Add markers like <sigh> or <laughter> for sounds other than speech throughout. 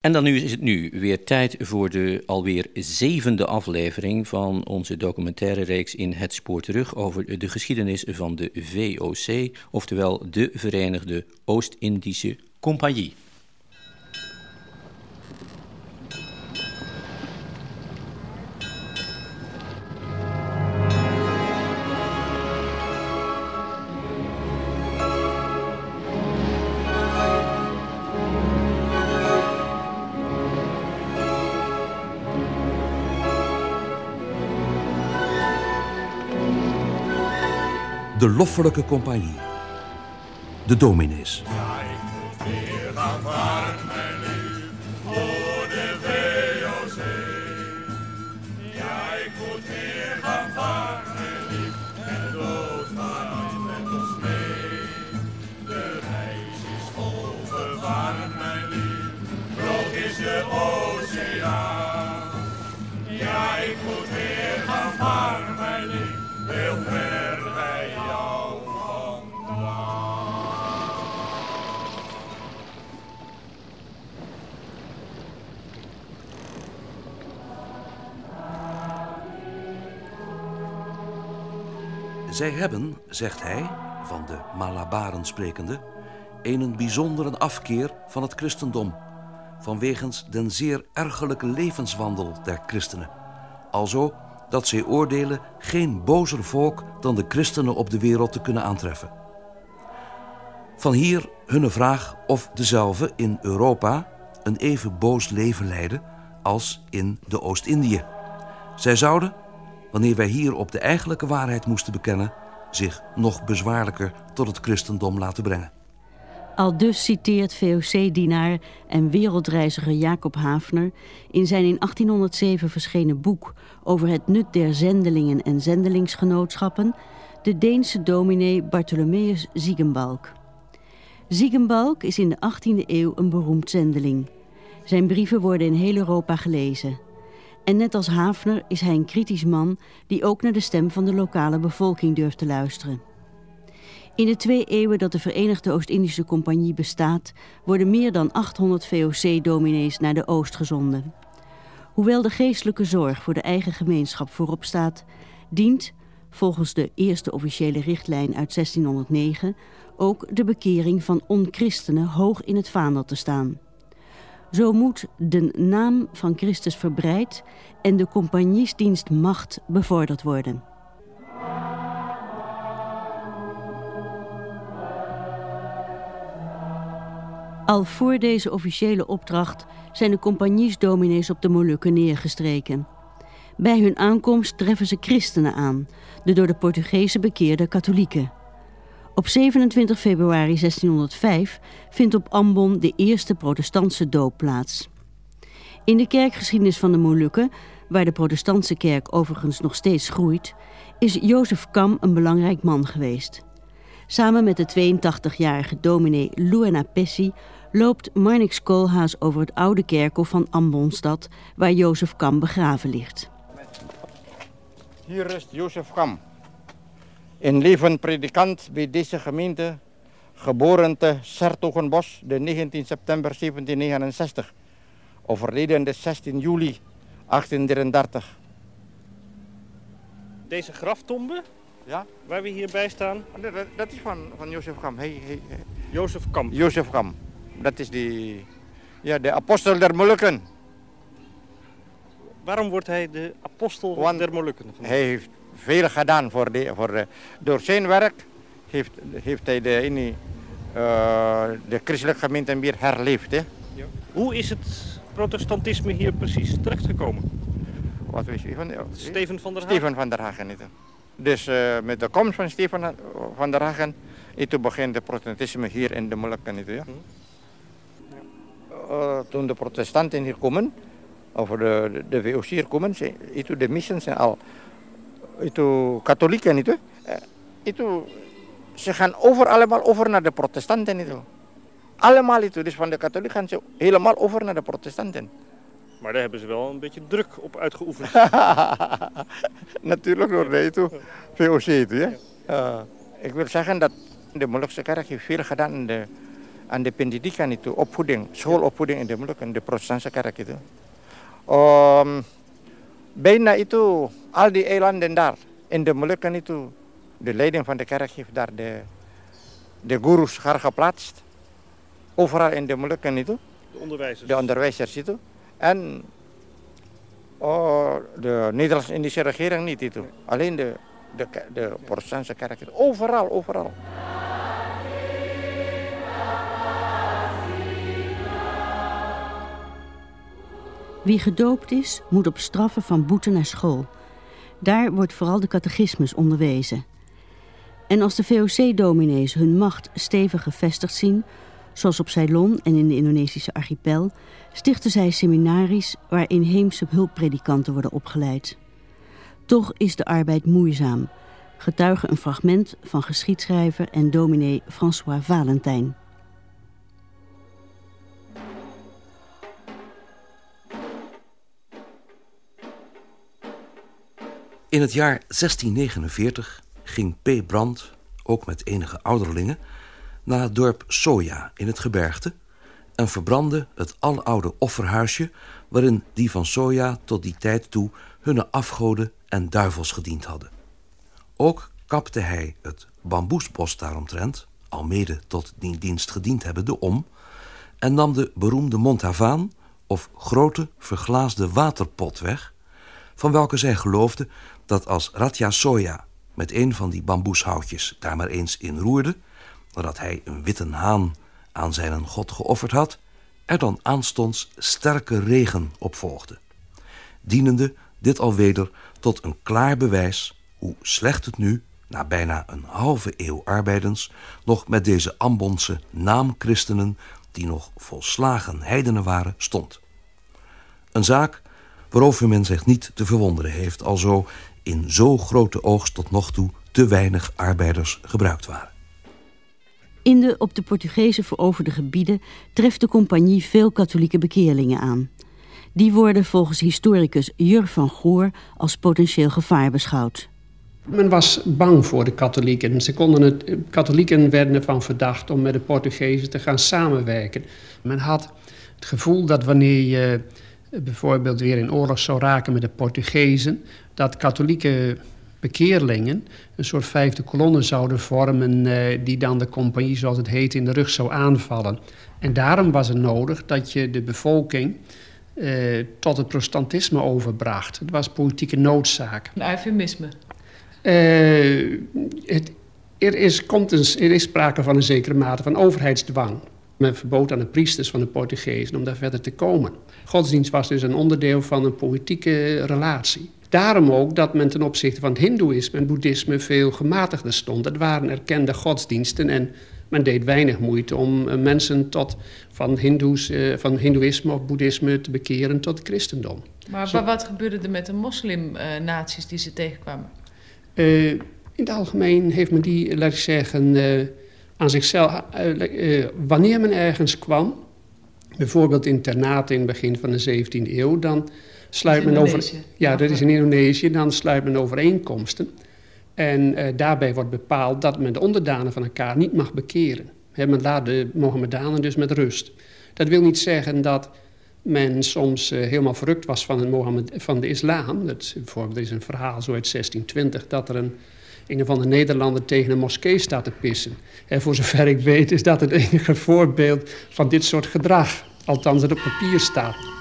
En dan nu is het nu weer tijd voor de alweer zevende aflevering van onze documentaire reeks in Het Spoor Terug over de geschiedenis van de VOC, oftewel de Verenigde Oost-Indische Compagnie. De loffelijke compagnie. De dominees. Zij hebben, zegt hij, van de Malabaren sprekende, een bijzondere afkeer van het christendom, vanwegens den zeer ergelijke levenswandel der christenen. Alzo dat zij oordelen geen bozer volk dan de christenen op de wereld te kunnen aantreffen. Van hier hun vraag of dezelfde in Europa een even boos leven leiden als in de Oost-Indië. Zij zouden, wanneer wij hier op de eigenlijke waarheid moesten bekennen, zich nog bezwaarlijker tot het christendom laten brengen. Al dus citeert VOC-dienaar en wereldreiziger Jacob Hafner in zijn in 1807 verschenen boek over het nut der zendelingen en zendelingsgenootschappen de Deense dominee Bartholomeus Ziegenbalk. Ziegenbalk is in de 18e eeuw een beroemd zendeling. Zijn brieven worden in heel Europa gelezen. En net als Hafner is hij een kritisch man die ook naar de stem van de lokale bevolking durft te luisteren. In de twee eeuwen dat de Verenigde Oost-Indische Compagnie bestaat, worden meer dan 800 VOC-dominees naar de Oost gezonden. Hoewel de geestelijke zorg voor de eigen gemeenschap voorop staat, dient, volgens de eerste officiële richtlijn uit 1609, ook de bekering van onchristenen hoog in het vaandel te staan. Zo moet de naam van Christus verbreid en de compagniesdienst macht bevorderd worden. Al voor deze officiële opdracht zijn de compagniesdominees op de Molukken neergestreken. Bij hun aankomst treffen ze christenen aan, de door de Portugezen bekeerde katholieken. Op 27 februari 1605 vindt op Ambon de eerste protestantse doop plaats. In de kerkgeschiedenis van de Molukken, waar de protestantse kerk overigens nog steeds groeit, is Jozef Kam een belangrijk man geweest. Samen met de 82-jarige dominee Luena Pessi loopt Marnix Koolhaas over het oude kerkhof van Ambonstad, waar Jozef Kam begraven ligt. Hier rust Jozef Kam, een levend predikant bij deze gemeente, geboren te Sertogenbos de 19 september 1769, overleden de 16 juli 1833. Deze graftombe, Ja, waar we hierbij staan, dat, dat is van, van Jozef Kam. Hey, hey, hey. Jozef Kamp. Jozef Kam, dat is die, ja, de apostel der Molukken. Waarom wordt hij de apostel Want der Molukken? Hij heeft veel gedaan voor de, voor de, door zijn werk heeft, heeft hij de, in eh, de christelijke gemeente weer herleefd. Hè? Hoe is het protestantisme hier precies terechtgekomen? Wat wist u van? Steven van der Haag? Steven van der Hagen. Dus eh, met de komst van Steven van der Hagen, en toen begint de protestantisme hier in de Molukken. niet, Ja? Eh, toen de protestanten hier komen, of de, de, de VOC hier komen, ze- de missen zijn al itu katholieken niet. hè. Eh, Itu ze gaan over allemaal over naar de protestanten hoor. Allemaal itu. Dus van de katholieken gaan ze helemaal over naar de protestanten. Maar daar hebben ze wel een beetje druk op uitgeoefend. <laughs> Natuurlijk door de itu VOC itu ya. Eh, ik wil zeggen dat de Molukse kerk heeft veel gedaan in de, aan de pendidikan itu, opvoeding, schoolopvoeding in de Molukken, de protestantse kerk itu. Um, bijna itu, al die eilanden daar, in de Molukken itu, de leiding van de kerk heeft daar de, de gurus haar geplaatst. Overal in de Molukken itu. De onderwijzers. De onderwijzers itu. En oh, de Nederlands-Indische regering niet itu. Alleen de, de, de protestantse kerk. Overal, overal. Wie gedoopt is, moet op straffen van boete naar school. Daar wordt vooral de catechismus onderwezen. En als de VOC-dominees hun macht stevig gevestigd zien, zoals op Ceylon en in de Indonesische archipel, stichten zij seminaries waar inheemse hulppredikanten worden opgeleid. Toch is de arbeid moeizaam, getuige een fragment van geschiedschrijver en dominee François Valentijn. In het jaar 1649 ging P. Brand, ook met enige ouderlingen, naar het dorp Soja in het gebergte en verbrandde het aloude offerhuisje waarin die van Soja tot die tijd toe hunne afgoden en duivels gediend hadden. Ook kapte hij het bamboesbos daaromtrent, almede tot die dienst gediend hebbende, om en nam de beroemde Montavaan of grote verglaasde waterpot weg, van welke zij geloofde dat als Ratja Soja met een van die bamboeshoutjes daar maar eens in roerde, nadat hij een witte haan aan zijn god geofferd had, er dan aanstonds sterke regen op volgde. Dienende dit alweder tot een klaar bewijs hoe slecht het nu, na bijna een halve eeuw arbeidens, nog met deze Ambonse naamchristenen, die nog volslagen heidenen waren, stond. Een zaak waarover men zich niet te verwonderen heeft, alzo in zo grote oogst tot nog toe te weinig arbeiders gebruikt waren. In de op de Portugezen veroverde gebieden treft de compagnie veel katholieke bekeerlingen aan. Die worden volgens historicus Jur van Goor als potentieel gevaar beschouwd. Men was bang voor de katholieken. Ze konden het, katholieken werden ervan verdacht om met de Portugezen te gaan samenwerken. Men had het gevoel dat wanneer je bijvoorbeeld weer in oorlog zou raken met de Portugezen, dat katholieke bekeerlingen een soort vijfde kolonne zouden vormen eh, die dan de compagnie, zoals het heet, in de rug zou aanvallen. En daarom was het nodig dat je de bevolking eh, tot het protestantisme overbracht. Het was politieke noodzaak. Een eufemisme? Uh, het, er, is, komt een, er is sprake van een zekere mate van overheidsdwang. Men verbood aan de priesters van de Portugezen om daar verder te komen. Godsdienst was dus een onderdeel van een politieke relatie. Daarom ook dat men ten opzichte van het hindoeïsme en boeddhisme veel gematigder stond. Het waren erkende godsdiensten en men deed weinig moeite om eh, mensen tot, van, hindoes, uh, van hindoeïsme of boeddhisme te bekeren tot christendom. Maar, Zo, wat gebeurde er met de moslimnaties die ze tegenkwamen? Uh, in het algemeen heeft men die, laat ik zeggen, uh, aan zichzelf... wanneer men ergens kwam, bijvoorbeeld internaten in het begin van de 17e eeuw... dan sluit men over. Ja, dat is in Indonesië. Dan sluit men overeenkomsten. En uh, daarbij wordt bepaald dat men de onderdanen van elkaar niet mag bekeren. He, men laat de Mohammedanen dus met rust. Dat wil niet zeggen dat men soms uh, helemaal verrukt was van, het Mohammed, van de islam. Dat, bijvoorbeeld er is een verhaal zo uit 1620 dat er een een of andere Nederlander tegen een moskee staat te pissen. En voor zover ik weet is dat het enige voorbeeld van dit soort gedrag. Althans, dat op papier staat.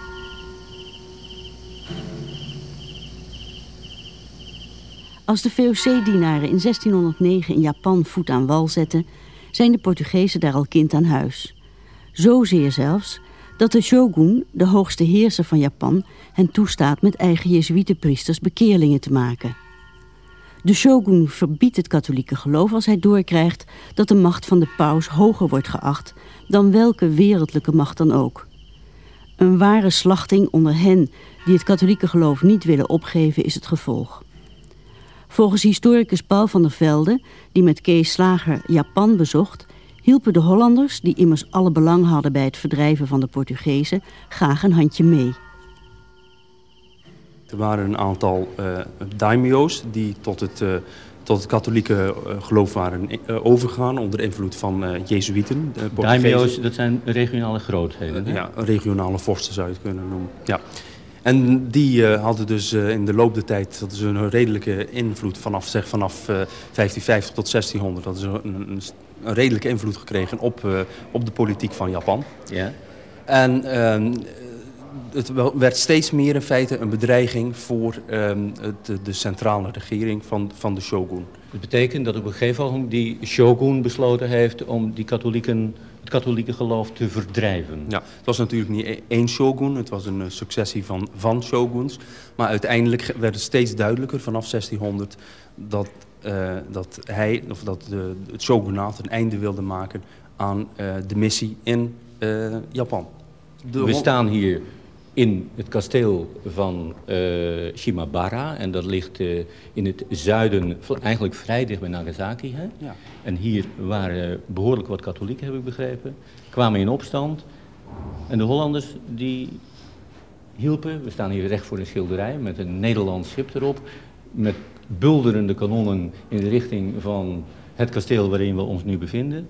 Als de VOC-dienaren in 1609 in Japan voet aan wal zetten, zijn de Portugezen daar al kind aan huis. Zozeer zelfs dat de shogun, de hoogste heerser van Japan, hen toestaat met eigen jezuïetenpriesters bekeerlingen te maken. De shogun verbiedt het katholieke geloof als hij doorkrijgt dat de macht van de paus hoger wordt geacht dan welke wereldlijke macht dan ook. Een ware slachting onder hen die het katholieke geloof niet willen opgeven is het gevolg. Volgens historicus Paul van der Velde, die met Kees Slager Japan bezocht, hielpen de Hollanders, die immers alle belang hadden bij het verdrijven van de Portugezen, graag een handje mee. Er waren een aantal uh, daimyo's die tot het, uh, tot het katholieke geloof waren overgegaan onder invloed van Jezuïeten. Daimyo's, dat zijn regionale grootheden. ja, regionale vorsten zou je het kunnen noemen. Ja. En die hadden dus in de loop der tijd dat is een redelijke invloed vanaf, zeg, vanaf 1550 tot 1600. Dat is een, een, een redelijke invloed gekregen op, op de politiek van Japan. Ja. En ehm, het werd steeds meer in feite een bedreiging voor um, de, de, centrale regering van, van de shogun. Dat betekent dat op een gegeven moment die shogun besloten heeft om die katholieken, het katholieke geloof te verdrijven. Ja, het was natuurlijk niet e-, één shogun, het was een successie van, van shoguns. Maar uiteindelijk werd het steeds duidelijker vanaf 1600 dat, uh, dat hij, of dat de, het shogunaat een einde wilde maken aan uh, de missie in uh, Japan. We staan hier in het kasteel van uh, Shimabara. En dat ligt uh, in het zuiden, eigenlijk vrij dicht bij Nagasaki. Hè? Ja. En hier waren behoorlijk wat katholieken, heb ik begrepen. Kwamen in opstand. En de Hollanders die hielpen. We staan hier recht voor een schilderij met een Nederlands schip erop. Met bulderende kanonnen in de richting van het kasteel waarin we ons nu bevinden.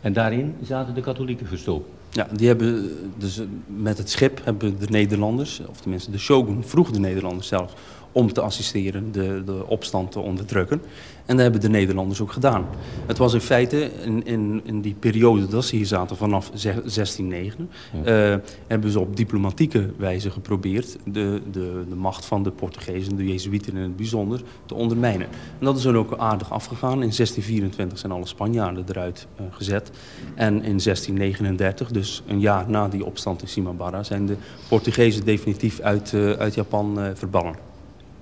En daarin zaten de katholieken verstopt. Ja, die hebben dus met het schip hebben de Nederlanders, of tenminste de shogun vroeg de Nederlanders zelfs, om te assisteren, de, de opstand te onderdrukken. En dat hebben de Nederlanders ook gedaan. Het was in feite in, in, in die periode dat ze hier zaten, vanaf 1609, ja. uh, hebben ze op diplomatieke wijze geprobeerd de, de, de macht van de Portugezen, de Jezuïeten in het bijzonder, te ondermijnen. En dat is dan ook aardig afgegaan. In 1624 zijn alle Spanjaarden eruit uh, gezet. En in 1639, dus een jaar na die opstand in Simabara, zijn de Portugezen definitief uit, uh, uit Japan verbannen.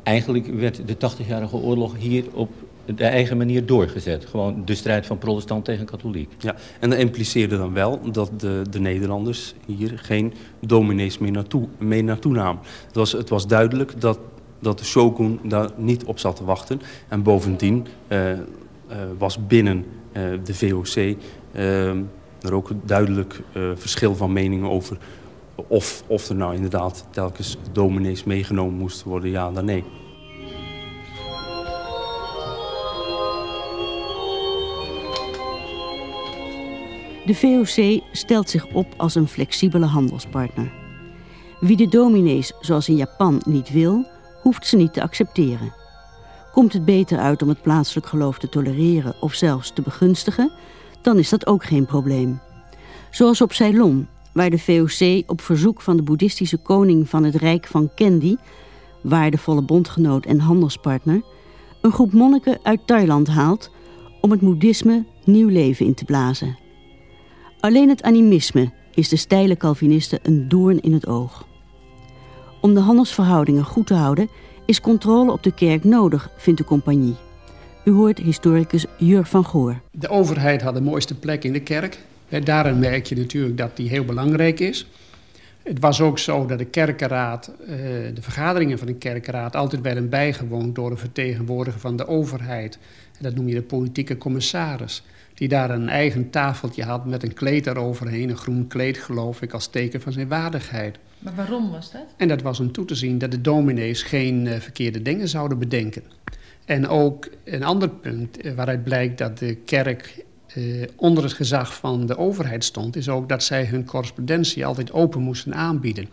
Eigenlijk werd de 80-jarige oorlog hier op de eigen manier doorgezet. Gewoon de strijd van protestant tegen katholiek. Ja, en dat impliceerde dan wel dat de, de Nederlanders hier geen dominees meer naartoe, mee naartoe namen. Het was, het was duidelijk dat, dat de shogun daar niet op zat te wachten. En bovendien uh, uh, was binnen uh, de VOC er ook duidelijk verschil van meningen over... Of, of er nou inderdaad telkens dominees meegenomen moesten worden, ja dan nee. De VOC stelt zich op als een flexibele handelspartner. Wie de dominees zoals in Japan niet wil, hoeft ze niet te accepteren. Komt het beter uit om het plaatselijk geloof te tolereren of zelfs te begunstigen, dan is dat ook geen probleem. Zoals op Ceylon, waar de VOC op verzoek van de boeddhistische koning van het Rijk van Kandy, waardevolle bondgenoot en handelspartner, een groep monniken uit Thailand haalt om het boeddhisme nieuw leven in te blazen. Alleen het animisme is de steile Calvinisten een doorn in het oog. Om de handelsverhoudingen goed te houden is controle op de kerk nodig, vindt de compagnie. U hoort historicus Jur van Goor. De overheid had de mooiste plek in de kerk. Daarin merk je natuurlijk dat die heel belangrijk is. Het was ook zo dat de kerkenraad, eh, de vergaderingen van de kerkenraad altijd werden bijgewoond door een vertegenwoordiger van de overheid. Dat noem je de politieke commissaris die daar een eigen tafeltje had met een kleed eroverheen, een groen kleed geloof ik, als teken van zijn waardigheid. Maar waarom was dat? En dat was om toe te zien dat de dominees geen uh, verkeerde dingen zouden bedenken. En ook een ander punt uh, waaruit blijkt dat de kerk uh, onder het gezag van de overheid stond, is ook dat zij hun correspondentie altijd open moesten aanbieden.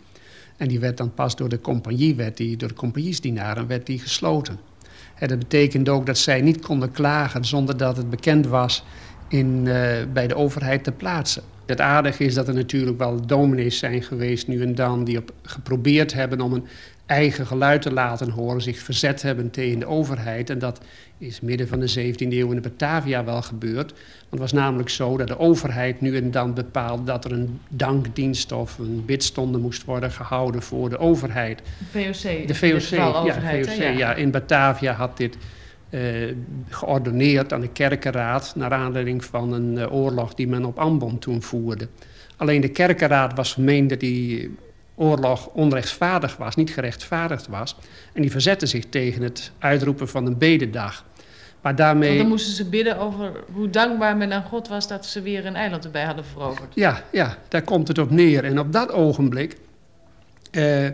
En die werd dan pas door de compagnie, werd die, door de compagniesdienaren, werd die gesloten. En dat betekende ook dat zij niet konden klagen zonder dat het bekend was in, uh, bij de overheid te plaatsen. Het aardige is dat er natuurlijk wel dominees zijn geweest nu en dan... die op, geprobeerd hebben om een eigen geluid te laten horen... zich verzet hebben tegen de overheid. En dat is midden van de 17e eeuw in Batavia wel gebeurd. Want het was namelijk zo dat de overheid nu en dan bepaalt... dat er een dankdienst of een bidstonde moest worden gehouden voor de overheid. De VOC? De VOC, ja, VOC ja. ja. In Batavia had dit uh, geordoneerd aan de kerkenraad... naar aanleiding van een uh, oorlog die men op Ambon toen voerde. Alleen de kerkenraad was vermeend dat die oorlog onrechtvaardig was, niet gerechtvaardigd was. En die verzette zich tegen het uitroepen van een bededag. Maar daarmee... Want dan moesten ze bidden over hoe dankbaar men aan God was... dat ze weer een eiland erbij hadden veroverd. Ja, ja daar komt het op neer. En op dat ogenblik... Uh,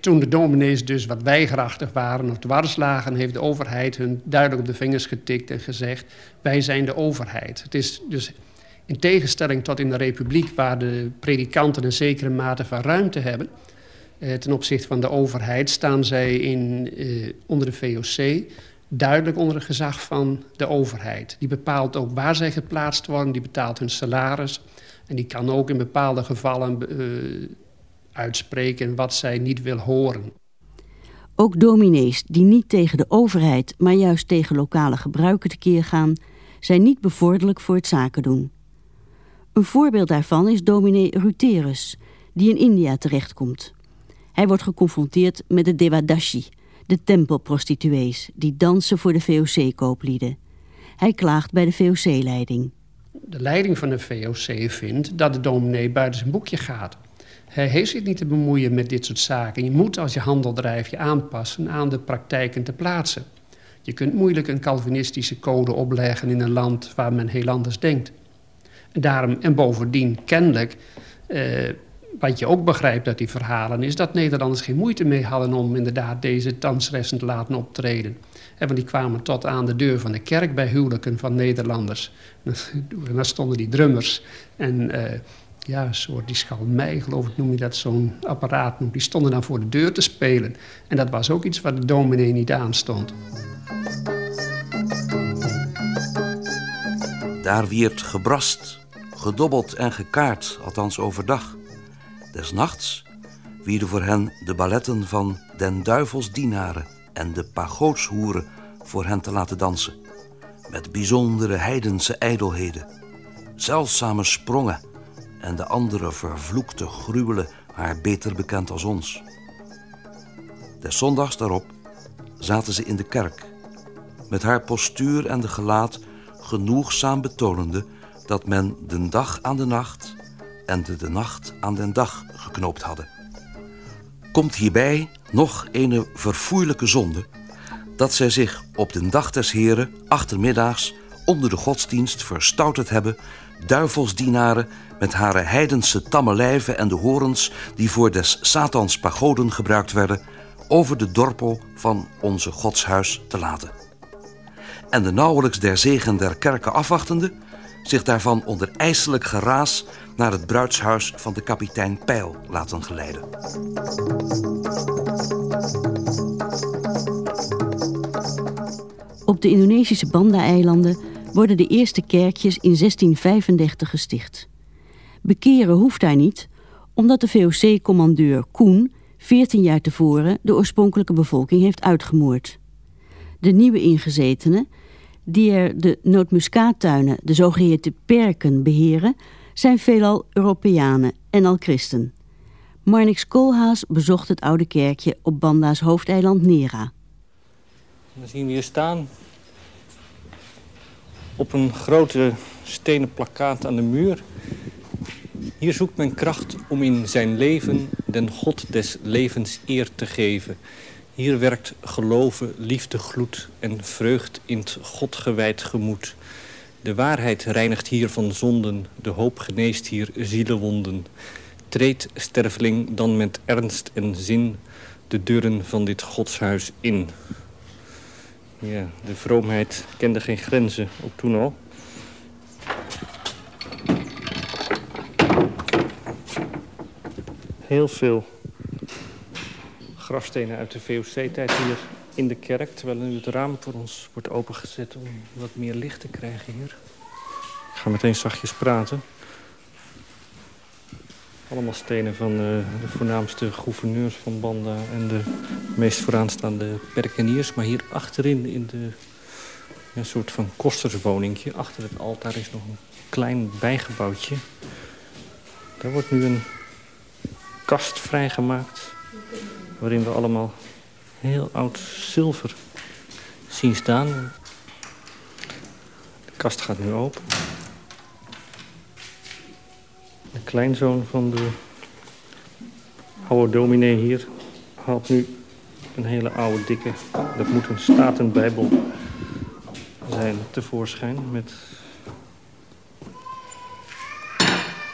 toen de dominees dus wat weigerachtig waren of dwars lagen, heeft de overheid hun duidelijk op de vingers getikt en gezegd: wij zijn de overheid. Het is dus in tegenstelling tot in de republiek, waar de predikanten een zekere mate van ruimte hebben, eh, ten opzichte van de overheid, staan zij in, eh, onder de VOC duidelijk onder het gezag van de overheid. Die bepaalt ook waar zij geplaatst worden, die betaalt hun salaris. En die kan ook in bepaalde gevallen uh, uitspreken wat zij niet wil horen. Ook dominees die niet tegen de overheid, maar juist tegen lokale gebruiken tekeer gaan, zijn niet bevorderlijk voor het zaken doen. Een voorbeeld daarvan is dominee Ruterus, die in India terechtkomt. Hij wordt geconfronteerd met de Devadashi, de tempelprostituees die dansen voor de VOC-kooplieden. Hij klaagt bij de VOC-leiding. De leiding van de VOC vindt dat de dominee buiten zijn boekje gaat. Hij heeft zich niet te bemoeien met dit soort zaken. Je moet als je handel drijft je aanpassen aan de praktijken te plaatsen. Je kunt moeilijk een Calvinistische code opleggen in een land waar men heel anders denkt. En, daarom, en bovendien, kennelijk, eh, wat je ook begrijpt uit die verhalen, is dat Nederlanders geen moeite mee hadden om inderdaad deze dansresten te laten optreden. En want die kwamen tot aan de deur van de kerk bij huwelijken van Nederlanders. En <laughs> daar stonden die drummers en uh, ja, een soort die schalmei, geloof ik, noem je dat, zo'n apparaat. Die stonden dan voor de deur te spelen. En dat was ook iets waar de dominee niet aanstond. Daar wierd gebrast, gedobbeld en gekaart, althans overdag. Des nachts wierden voor hen de balletten van den duivels dienaren en de pagoodshoeren voor hen te laten dansen. Met bijzondere heidense ijdelheden, zeldzame sprongen en de andere vervloekte gruwelen haar beter bekend als ons. Des zondags daarop zaten ze in de kerk, met haar postuur en de gelaat genoegzaam betonende dat men de dag aan de nacht en de, nacht aan den dag geknoopt hadden. Komt hierbij nog een verfoeilijke zonde, dat zij zich op de dag des Heren achtermiddags onder de godsdienst verstouterd hebben, duivelsdienaren met hare heidense tamme lijven en de horens die voor des Satans pagoden gebruikt werden, over de dorpel van onze godshuis te laten. En de nauwelijks der zegen der kerken afwachtende, zich daarvan onder ijselijk geraas naar het bruidshuis van de kapitein Peil laten geleiden. Op de Indonesische Banda-eilanden worden de eerste kerkjes in 1635 gesticht. Bekeren hoeft daar niet, omdat de VOC-commandeur Koen 14 jaar tevoren de oorspronkelijke bevolking heeft uitgemoord. De nieuwe ingezetenen, die er de nootmuskaattuinen, de zogeheten perken, beheren, zijn veelal Europeanen en al christen. Marnix Koolhaas bezocht het oude kerkje op Banda's hoofdeiland Nera. Dan zien we hier staan op een grote stenen plakkaat aan de muur. Hier zoekt men kracht om in zijn leven den God des levens eer te geven. Hier werkt geloven, liefde, gloed en vreugd in het God gewijd gemoed. De waarheid reinigt hier van zonden, de hoop geneest hier zielenwonden. Treed, sterveling, dan met ernst en zin de deuren van dit godshuis in. Ja, de vroomheid kende geen grenzen, ook toen al. Heel veel grafstenen uit de VOC-tijd hier in de kerk... terwijl nu het raam voor ons wordt opengezet om wat meer licht te krijgen hier. Ik ga meteen zachtjes praten. Allemaal stenen van uh, de voornaamste gouverneurs van Banda... en de meest vooraanstaande perkeniers. Maar hier achterin in de soort van kosterswoningje... achter het altaar is nog een klein bijgebouwtje. Daar wordt nu een kast vrijgemaakt... waarin we allemaal heel oud zilver zien staan. De kast gaat nu open. De kleinzoon van de oude dominee hier haalt nu een hele oude dikke... dat moet een statenbijbel zijn tevoorschijn met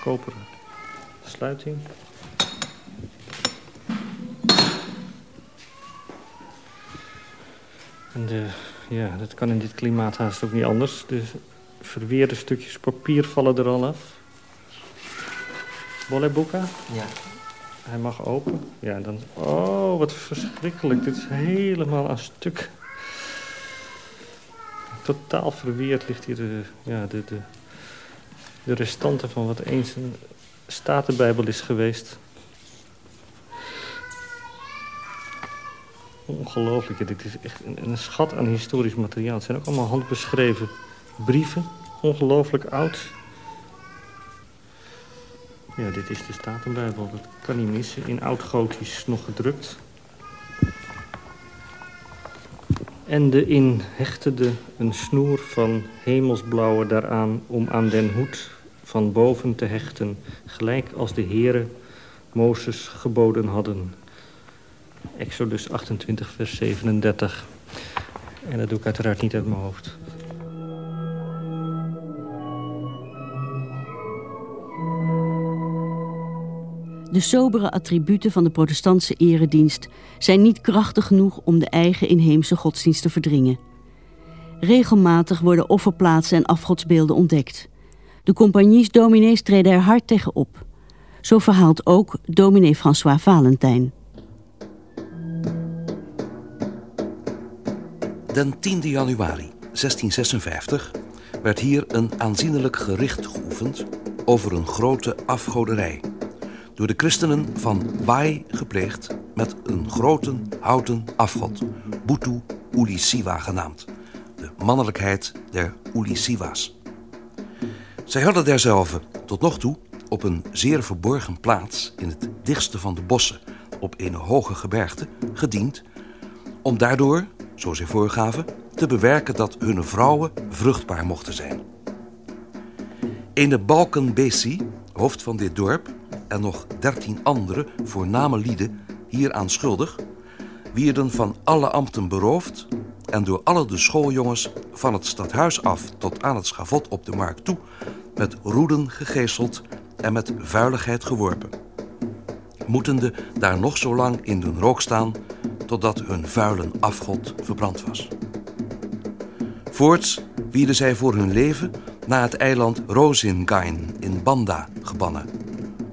koperen sluiting. En de, ja, dat kan in dit klimaat haast ook niet anders. De verweerde stukjes papier vallen er al af. Bolleboeka? Ja. Hij mag open. Ja, dan... Oh, wat verschrikkelijk. Dit is helemaal aan stuk. Totaal verweerd ligt hier de, ja, de, de, de restanten van wat eens een statenbijbel is geweest. Ongelooflijk. Dit is echt een, schat aan historisch materiaal. Het zijn ook allemaal handbeschreven brieven. Ongelooflijk oud. Ja, dit is de Statenbijbel. Dat kan niet missen. In oud-gotisch nog gedrukt. En de in hechtede een snoer van hemelsblauwe daaraan... om aan den hoed van boven te hechten... gelijk als de heren Mozes geboden hadden. Exodus 28, vers 37. En dat doe ik uiteraard niet uit mijn hoofd. De sobere attributen van de protestantse eredienst zijn niet krachtig genoeg om de eigen inheemse godsdienst te verdringen. Regelmatig worden offerplaatsen en afgodsbeelden ontdekt. De compagnies dominees treden er hard tegen op. Zo verhaalt ook dominee François Valentijn. Den 10 januari 1656 werd hier een aanzienlijk gericht geoefend over een grote afgoderij door de christenen van Wai gepleegd met een grote houten afgod, Butu Ulisiwa genaamd, de mannelijkheid der Ulisiwa's. Zij hadden derzelve tot nog toe op een zeer verborgen plaats in het dichtste van de bossen op een hoge gebergte gediend om daardoor, zo zij voorgaven, te bewerken dat hun vrouwen vruchtbaar mochten zijn. Ene Balken Besi, hoofd van dit dorp, en nog dertien andere voorname lieden hieraan schuldig, wierden van alle ambten beroofd en door alle de schooljongens van het stadhuis af tot aan het schavot op de markt toe met roeden gegeeseld en met vuiligheid geworpen. Moetende daar nog zo lang in de rook staan totdat hun vuilen afgod verbrand was. Voorts wierden zij voor hun leven naar het eiland Rosingain in Banda gebannen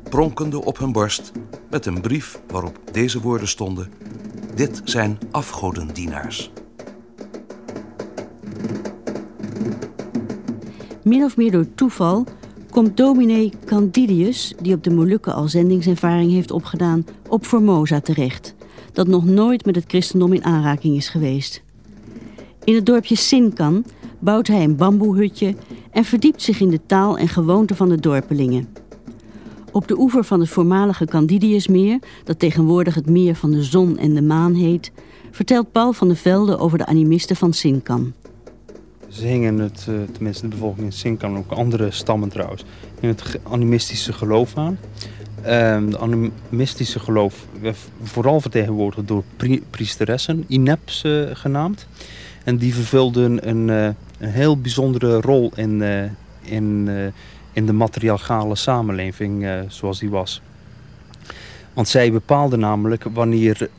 pronkende op hun borst met een brief waarop deze woorden stonden: Dit zijn afgodendienaars. Min of meer door toeval komt dominee Candidius, die op de Molukken al zendingservaring heeft opgedaan, op Formosa terecht, dat nog nooit met het christendom in aanraking is geweest. In het dorpje Sinkan bouwt hij een bamboehutje en verdiept zich in de taal en gewoonten van de dorpelingen. Op de oever van het voormalige Candidiusmeer, dat tegenwoordig het meer van de zon en de maan heet, vertelt Paul van der Velde over de animisten van Sinkan. Ze hingen het, eh, tenminste de bevolking in Sinkan, ook andere stammen trouwens, in het animistische geloof aan. Uh, de animistische geloof vooral vertegenwoordigd door priesteressen, ineps genaamd. En die vervulden een, uh, een heel bijzondere rol in, in in de materiaalgale samenleving zoals die was. Want zij bepaalden namelijk wanneer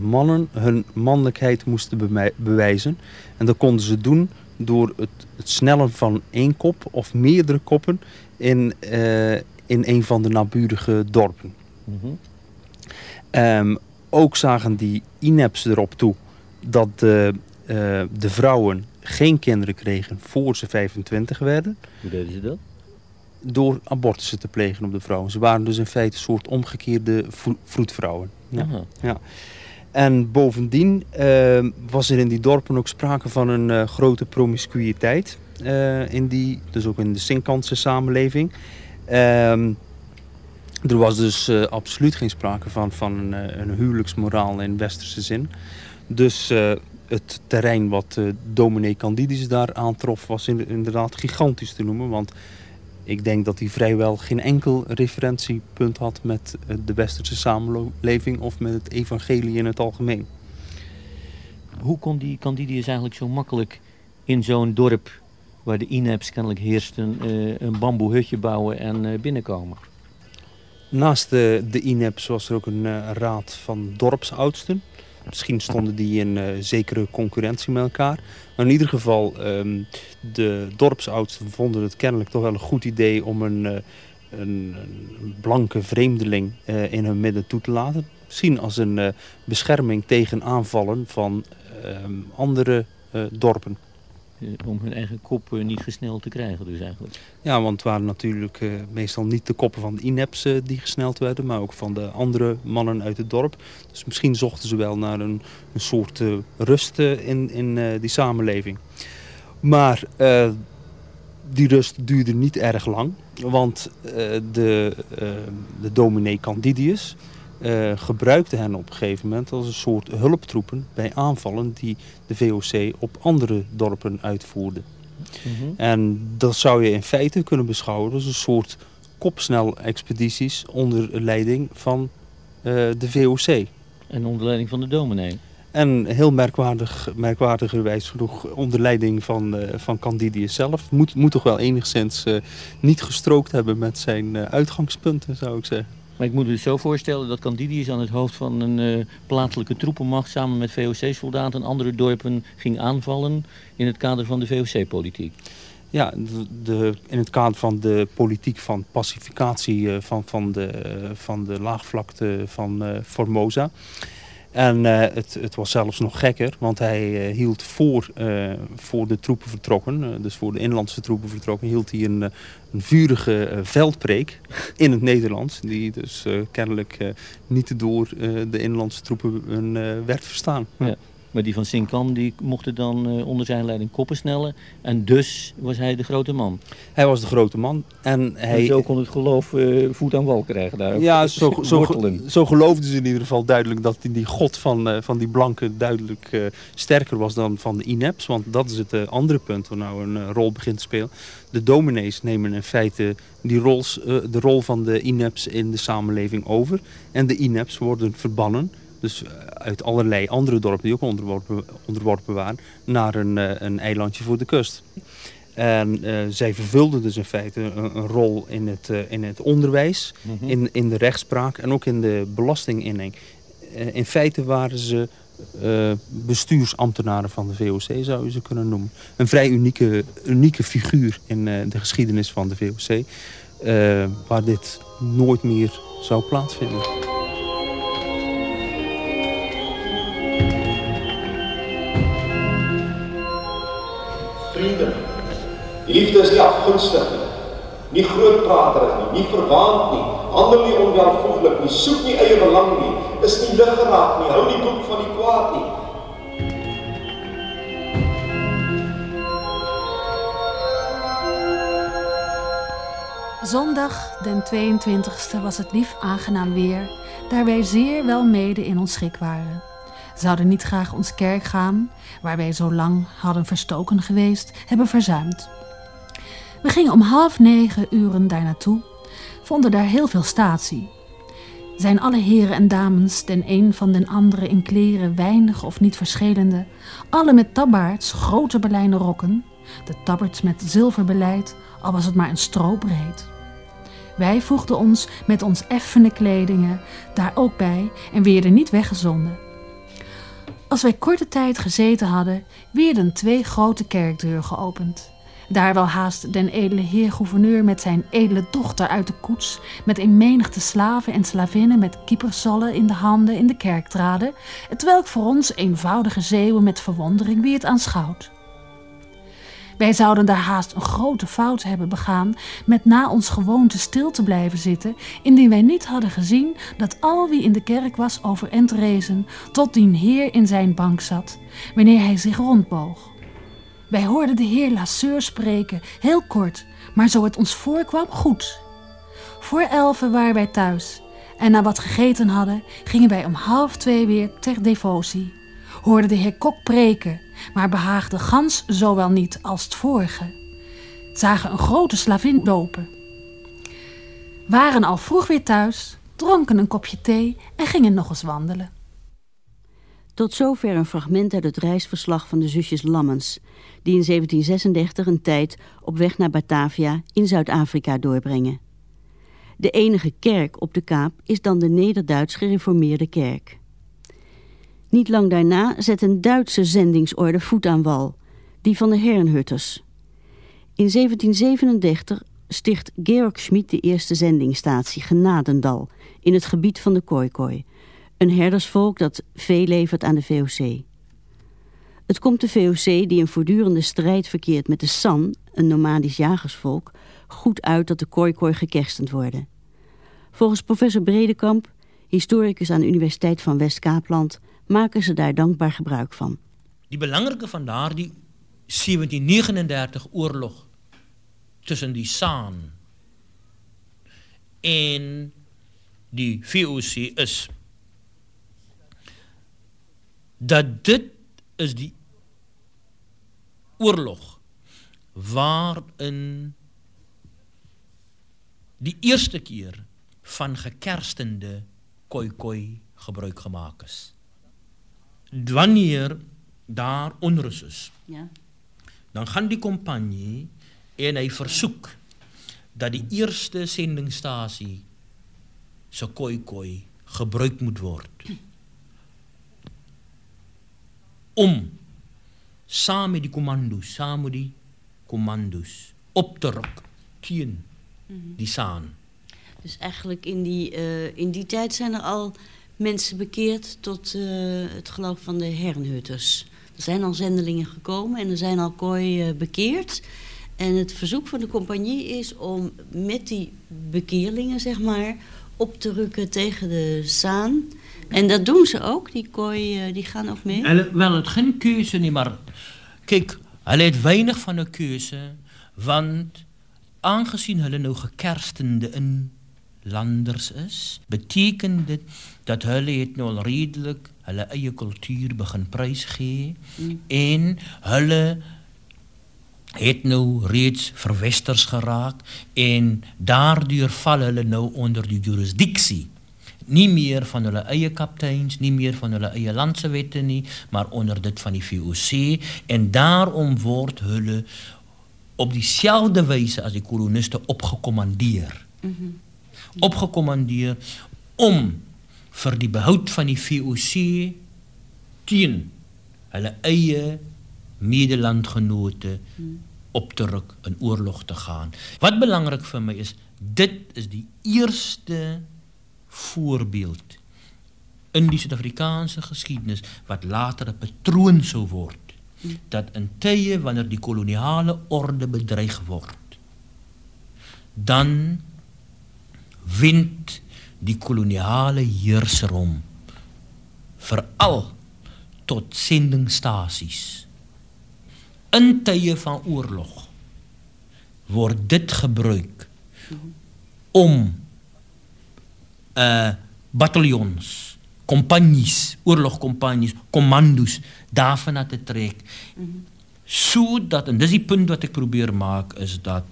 mannen hun mannelijkheid moesten bewijzen. En dat konden ze doen door het, snellen van één kop of meerdere koppen in, in een van de naburige dorpen. Mm -hmm. um, ook zagen die INEPs erop toe dat de, de vrouwen geen kinderen kregen voor ze 25 werden. Hoe deden ze dat? door abortussen te plegen op de vrouwen. Ze waren dus in feite een soort omgekeerde vroedvrouwen. Ja. ja. En bovendien uh, was er in die dorpen ook sprake van een uh, grote promiscuïteit. Uh, in die, dus ook in de Sinkanse samenleving. Ehm, er was dus absoluut geen sprake van, van een, een huwelijksmoraal in westerse zin. Dus het terrein wat dominee Candidis daar aantrof was inderdaad gigantisch te noemen. Want ik denk dat hij vrijwel geen enkel referentiepunt had met eh, de westerse samenleving of met het evangelie in het algemeen. Hoe kon die Candidius eigenlijk zo makkelijk in zo'n dorp waar de INEPs kennelijk heersten een bamboehutje bouwen en uh, binnenkomen? Naast de, de INEPs was er ook een raad van dorpsoudsten. misschien stonden die in zekere concurrentie met elkaar. Maar in ieder geval, um, de dorpsoudsten vonden het kennelijk toch wel een goed idee om een, een, een, blanke vreemdeling in hun midden toe te laten. Misschien als een bescherming tegen aanvallen van ehm, andere dorpen. Eh, om hun eigen kop eh, niet gesneld te krijgen dus eigenlijk. Ja, want het waren natuurlijk uh, meestal niet de koppen van de INEPS die gesneld werden, maar ook van de andere mannen uit het dorp. Dus misschien zochten ze wel naar een, een soort rust in, in die samenleving. Maar die rust duurde niet erg lang, want de, de dominee Candidius uh, gebruikte hen op een gegeven moment als een soort hulptroepen bij aanvallen die de VOC op andere dorpen uitvoerde. Mhm. En dat zou je in feite kunnen beschouwen als een soort kopsnel expedities onder leiding van uh, de VOC. En onder leiding van de dominee. En heel merkwaardig, merkwaardigerwijs genoeg onder leiding van, uh, van Candidius zelf. Moet, moet toch wel enigszins niet gestrookt hebben met zijn uitgangspunten, zou ik zeggen. Maar ik moet me dus zo voorstellen dat Candidius aan het hoofd van een uh, plaatselijke troepenmacht... samen met VOC-soldaten andere dorpen ging aanvallen in het kader van de VOC-politiek. Ja, de, in het kader van de politiek van pacificatie uh, van, van, de, uh, van de laagvlakte van Formosa... En uh, het, het, was zelfs nog gekker, want hij uh, hield voor, uh, voor de troepen vertrokken, dus voor de inlandse troepen vertrokken, hield hij een, een vurige veldpreek in het Nederlands. Die dus kennelijk niet door de inlandse troepen werd verstaan. Ja. Maar die van Sinkan die mochten dan uh, onder zijn leiding koppen snellen. En dus was hij de grote man. Hij was de grote man. En, hij... en zo kon het geloof uh, voet aan wal krijgen daar. Ja, zo, zo, zo, geloofden ze in ieder geval duidelijk dat die, god van, uh, van die blanken duidelijk sterker was dan van de INEPS. Want dat is het andere punt waar nou een rol begint te spelen. De dominees nemen in feite die rols, de rol van de INEPS in de samenleving over. En de INEPS worden verbannen dus eh, uit allerlei andere dorpen die ook onderworpen, onderworpen waren, naar een, eh, een eilandje voor de kust. En uh, zij vervulden dus in feite een, een rol in het, uh, in het onderwijs, mhm. in, in de rechtspraak en ook in de belastinginning. Uh, in feite waren ze bestuursambtenaren van de VOC, zou je ze kunnen noemen. Een vrij unieke, unieke figuur in de geschiedenis van de VOC, waar dit nooit meer zou plaatsvinden. Vrienden. Liefde is nie afgunstig nie. Nie grootpraterig nie, nie verwaand nie, handel nie onwelvoeglik nie, soek nie eie belang nie, is nie lig geraak nie, hou nie boek van die kwaad nie. Zondag den 22e was het lief aangenaam weer, daar wij zeer wel mede in ons schik waren zouden niet graag ons kerk gaan, waar wij zo lang hadden verstoken geweest, hebben verzuimd. We gingen om half negen uren daar naartoe, vonden daar heel veel statie. Zijn alle heren en dames den een van den andere in kleren weinig of niet verschillende, alle met tabbaards, grote belijnen rokken, de tabberts met zilverbeleid, al was het maar een strobreed. Wij voegden ons met ons effene kledingen daar ook bij en werden niet weggezonden. Als wij korte tijd gezeten hadden, werden twee grote kerkdeuren geopend. Daar wel haast den edele heer gouverneur met zijn edele dochter uit de koets, met een menigte slaven en slavinnen met kiepersallen in de handen in de kerk traden, terwijl voor ons eenvoudige zeeuwen met verwondering weer het aanschouwd. Wij zouden daar haast een grote fout hebben begaan met na ons gewoonte stil te blijven zitten, indien wij niet hadden gezien dat al wie in de kerk was overend rezen, tot dien Heer in zijn bank zat, wanneer hij zich rondboog. Wij hoorden de Heer Lasseur spreken, heel kort, maar zo het ons voorkwam, goed. Voor elfen waren wij thuis en na wat gegeten hadden, gingen wij om half twee weer ter devotie. Hoorden de heer Kok preken, maar behaagde gans zowel niet als het vorige. Zagen een grote slavin lopen. Waren al vroeg weer thuis, dronken een kopje thee en gingen nog eens wandelen. Tot zover een fragment uit het reisverslag van de zusjes Lammens, die in 1736 een tijd op weg naar Batavia in Zuid-Afrika doorbrengen. De enige kerk op de Kaap is dan de Nederduits gereformeerde kerk. Niet lang daarna zet een Duitse zendingsorde voet aan wal, die van de Herrenhutters. In 1737 sticht Georg Schmid de eerste zendingstatie Genadendal in het gebied van de Khoikhoi, een herdersvolk dat veel levert aan de VOC. Het komt de VOC, die in voortdurende strijd verkeert met de San, een nomadisch jagersvolk, goed uit dat de Khoikhoi gekerstend worden. Volgens professor Bredekamp, historicus aan de Universiteit van West-Kaapland, maken ze daar dankbaar gebruik van. Die belangrijke van daar, die 1739 oorlog tussen die Saan en die VOC is dat dit is die oorlog waarin die eerste keer van gekerstende koi-koi gebruik gemaakt is. Wanneer daar onrus is, ja. dan gaan die compagnie en hy versoek dat die eerste sendingstasie se koi-koi gebruik moet word om saam met die kommando's, saam met die kommando's op te ruk teen mhm. die saan. Dus eigenlijk in die, uh, in die tijd zijn er al mensen bekeerd tot uh, het geloof van de Herrenhutters. Er zijn al zendelingen gekomen en er zijn al kooi uh, bekeerd. En het verzoek van de compagnie is om met die bekeerlingen, zeg maar, op te rukken tegen de Saan. En dat doen ze ook, die kooi, uh, die gaan ook mee? Wel, het geen keuze niet, maar kijk, hij heeft weinig van een keuze, want aangezien hulle nou gekerstende inlanders is, betekent dit dat hulle het nou al redelijk hulle eie cultuur begin prysgee mm. en hulle het nou reeds verwesters geraak en daardeur val hulle nou onder die jurisdiksie nie meer van hulle eie kapteins, nie meer van hulle eie landse wette nie, maar onder dit van die VOC en daarom word hulle op dieselfde wyse as die koloniste opgekommandeer. Mm -hmm. Opgekommandeer om vir die behoud van die VOC teen hulle eie medelandgenote op te ruk in oorlog te gaan. Wat belangrik vir my is, dit is die eerste voorbeeld in die Suid-Afrikaanse geskiedenis wat later 'n patroon sou word dat in tye wanneer die koloniale orde bedreig word dan wind die koloniale heerser hom veral tot sendingstasies in tye van oorlog word dit gebruik om uh bataljons, kompanies, oorlogkompanies, kommandos daarvan te trek. -hmm. Sodat en dis die punt wat ek probeer maak is dat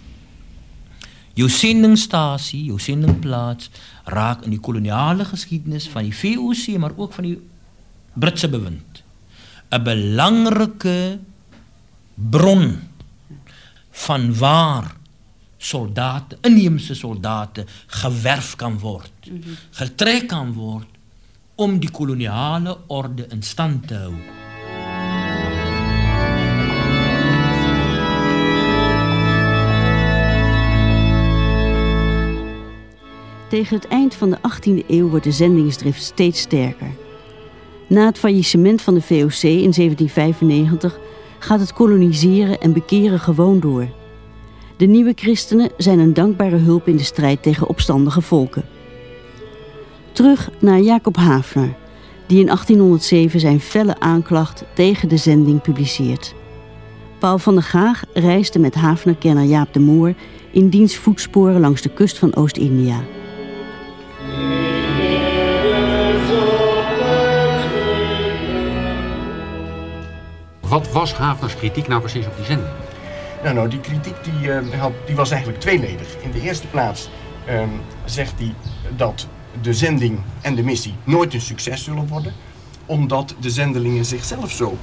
jou sendingstasie, jou sendingplaats raak in die koloniale geskiedenis van die VOC maar ook van die Britse bewind 'n belangrike bron van waar soldaten, inheemse soldaten gewerf kan worden, mm -hmm. getrek kan worden om die koloniale orde in stand te houden. Tegen het eind van de 18e eeuw wordt de zendingsdrift steeds sterker. Na het faillissement van de VOC in 1795 gaat het koloniseren en bekeren gewoon door. De nieuwe christenen zijn een dankbare hulp in de strijd tegen opstandige volken. Terug naar Jacob Hafner, die in 1807 zijn felle aanklacht tegen de zending publiceert. Paul van der Gaag reisde met Hafner-kenner Jaap de Moor in diens voetsporen langs de kust van Oost-India. Wat was Hafners kritiek nou precies op die zending? Nou, nou die kritiek die, had, die was eigenlijk tweeledig. In de eerste plaats um, zegt hij dat de zending en de missie nooit een succes zullen worden. Omdat de zendelingen zichzelf zo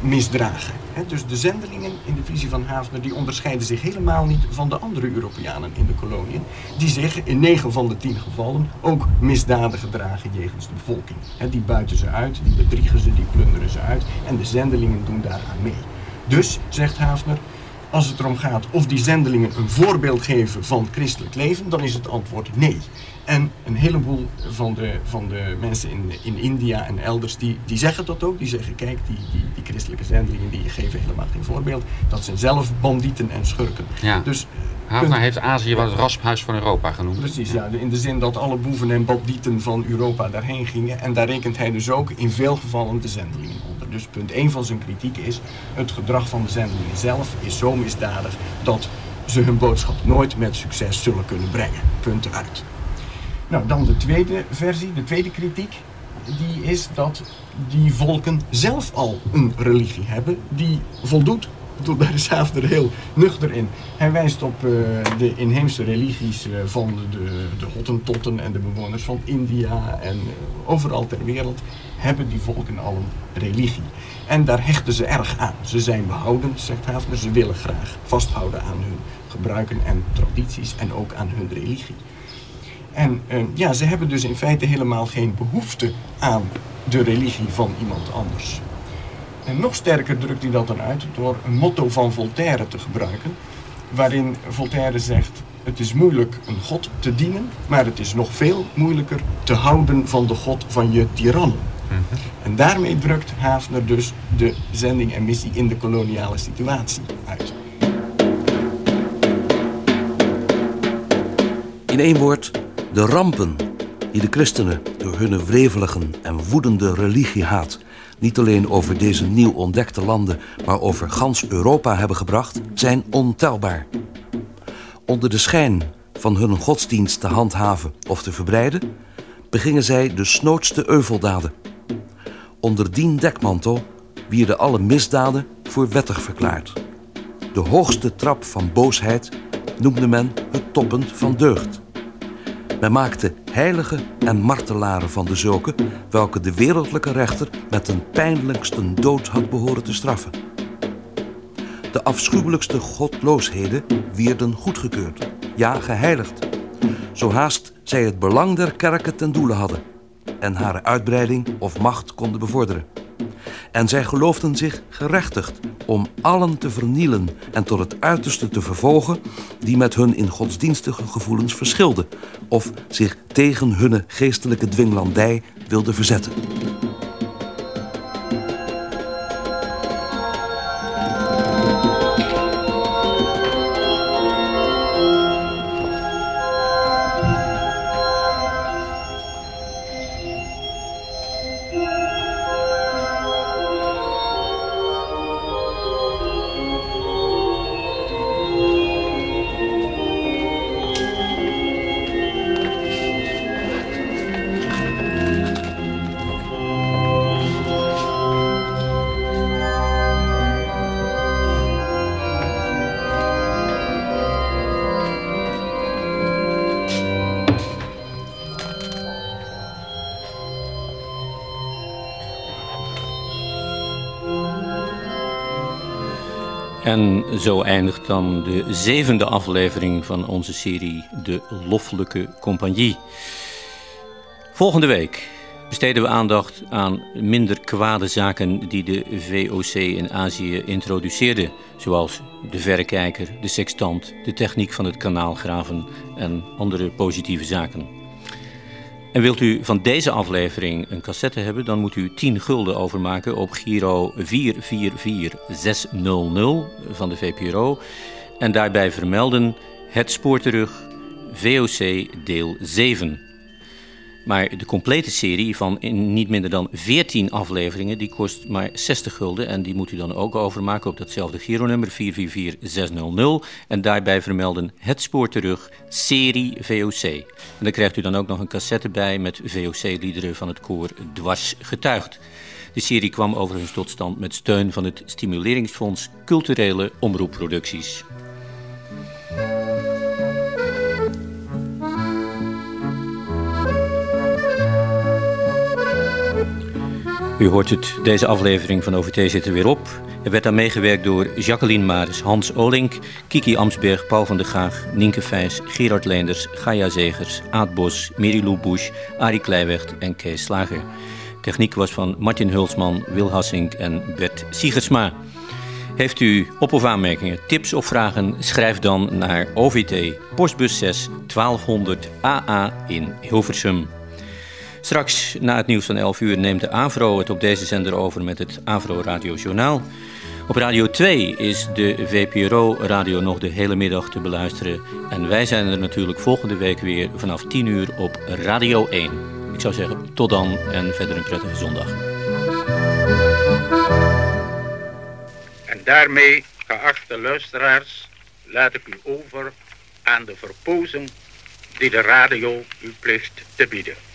misdragen. dus de zendelingen in de visie van Havner die onderscheiden zich helemaal niet van de andere Europeanen in de koloniën. Die zich in 9 van de 10 gevallen ook misdaden gedragen jegens de bevolking. die buiten ze uit, die bedriegen ze, die plunderen ze uit en de zendelingen doen daaraan mee. Dus, zegt Havner, als het erom gaat of die zendelingen een voorbeeld geven van christelijk leven, dan is het antwoord nee. En een heleboel van de, van de mensen in, in India en elders, die, die zeggen dat ook. Die zeggen, kijk, die, die, die christelijke zendelingen die geven helemaal geen voorbeeld. Dat zijn zelf bandieten en schurken. Ja. Dus Havna heeft Azië wel het rasphuis van Europa genoemd. Precies, ja. In de zin dat alle boeven en bandieten van Europa daarheen gingen. En daar rekent hij dus ook in veel gevallen de zendelingen onder. Dus punt 1 van zijn kritiek is... het gedrag van de zendelingen zelf is zo misdadig... dat ze hun boodschap nooit met succes zullen kunnen brengen. Punt uit. Nou, dan de tweede versie, de tweede kritiek. Die is dat die volken zelf al een religie hebben die voldoet daar is Haafner heel nuchter in. Hij wijst op uh, de inheemse religies uh, van de, de Hottentotten en de bewoners van India en uh, overal ter wereld hebben die volken al een religie. En daar hechten ze erg aan. Ze zijn behoudend, zegt Haafner. Ze willen graag vasthouden aan hun gebruiken en tradities en ook aan hun religie. En ja, ze hebben dus in feite helemaal geen behoefte aan de religie van iemand anders. En nog sterker drukt hij dat dan uit door een motto van Voltaire te gebruiken. Waarin Voltaire zegt, het is moeilijk een god te dienen, maar het is nog veel moeilijker te houden van de god van je tirannen. Mhm. En daarmee drukt Haafner dus de zending en missie in de koloniale situatie uit. In één woord, de rampen die de christenen door hun wreveligen en woedende religiehaat niet alleen over deze nieuw ontdekte landen, maar over gans Europa hebben gebracht, zijn ontelbaar. Onder de schijn van hun godsdienst te handhaven of te verbreiden, begingen zij de snoodste euveldaden. Onder dien dekmantel wierden alle misdaden voor wettig verklaard. De hoogste trap van boosheid noemde men het toppunt van deugd. Men maakte heiligen en martelaren van de zulke... welke de wereldlijke rechter met een pijnlijkste dood had behoren te straffen. De afschuwelijkste godloosheden wierden goedgekeurd, ja geheiligd. Zo haast zij het belang der kerken ten doele hadden... en haar uitbreiding of macht konden bevorderen. En zij geloofden zich gerechtigd om allen te vernielen en tot het uiterste te vervolgen die met hun in godsdienstige gevoelens verschilden of zich tegen hun geestelijke dwinglandij wilden verzetten. En zo eindigt dan de zevende aflevering van onze serie De Loffelijke Compagnie. Volgende week besteden we aandacht aan minder kwade zaken die de VOC in Azië introduceerde. Zoals de verrekijker, de sextant, de techniek van het kanaalgraven en andere positieve zaken. En wilt u van deze aflevering een cassette hebben, dan moet u 10 gulden overmaken op Giro 444600 van de VPRO. En daarbij vermelden het spoor terug VOC deel 7. Maar de complete serie van in niet minder dan 14 afleveringen, die kost maar 60 gulden. En die moet u dan ook overmaken op datzelfde Giro-nummer 444600. En daarbij vermelden het spoor terug, serie VOC. En dan krijgt u dan ook nog een cassette bij met VOC-liederen van het koor Dwars Getuigd. De serie kwam overigens tot stand met steun van het Stimuleringsfonds Culturele Omroepproducties. U hoort het, deze aflevering van OVT zit er weer op. Er werd aan meegewerkt door Jacqueline Maris, Hans Olink, Kiki Amsberg, Paul van der Gaag, Nienke Vijs, Gerard Leenders, Gaia Zegers, Aad Bos, Mirilou Bush, Arie Kleiweg en Kees Slager. Techniek was van Martin Hulsman, Wil Hassink en Bert Siegersma. Heeft u op- of aanmerkingen, tips of vragen? Schrijf dan naar OVT, postbus 6 1200 AA in Hilversum. Straks na het nieuws van 11 uur neemt de AVRO het op deze zender over met het AVRO Radio Journaal. Op Radio 2 is de VPRO radio nog de hele middag te beluisteren. En wij zijn er natuurlijk volgende week weer vanaf 10 uur op Radio 1. Ik zou zeggen tot dan en verder een prettige zondag. En daarmee, geachte luisteraars, laat ik u over aan de verpozen die de radio u plicht te bieden.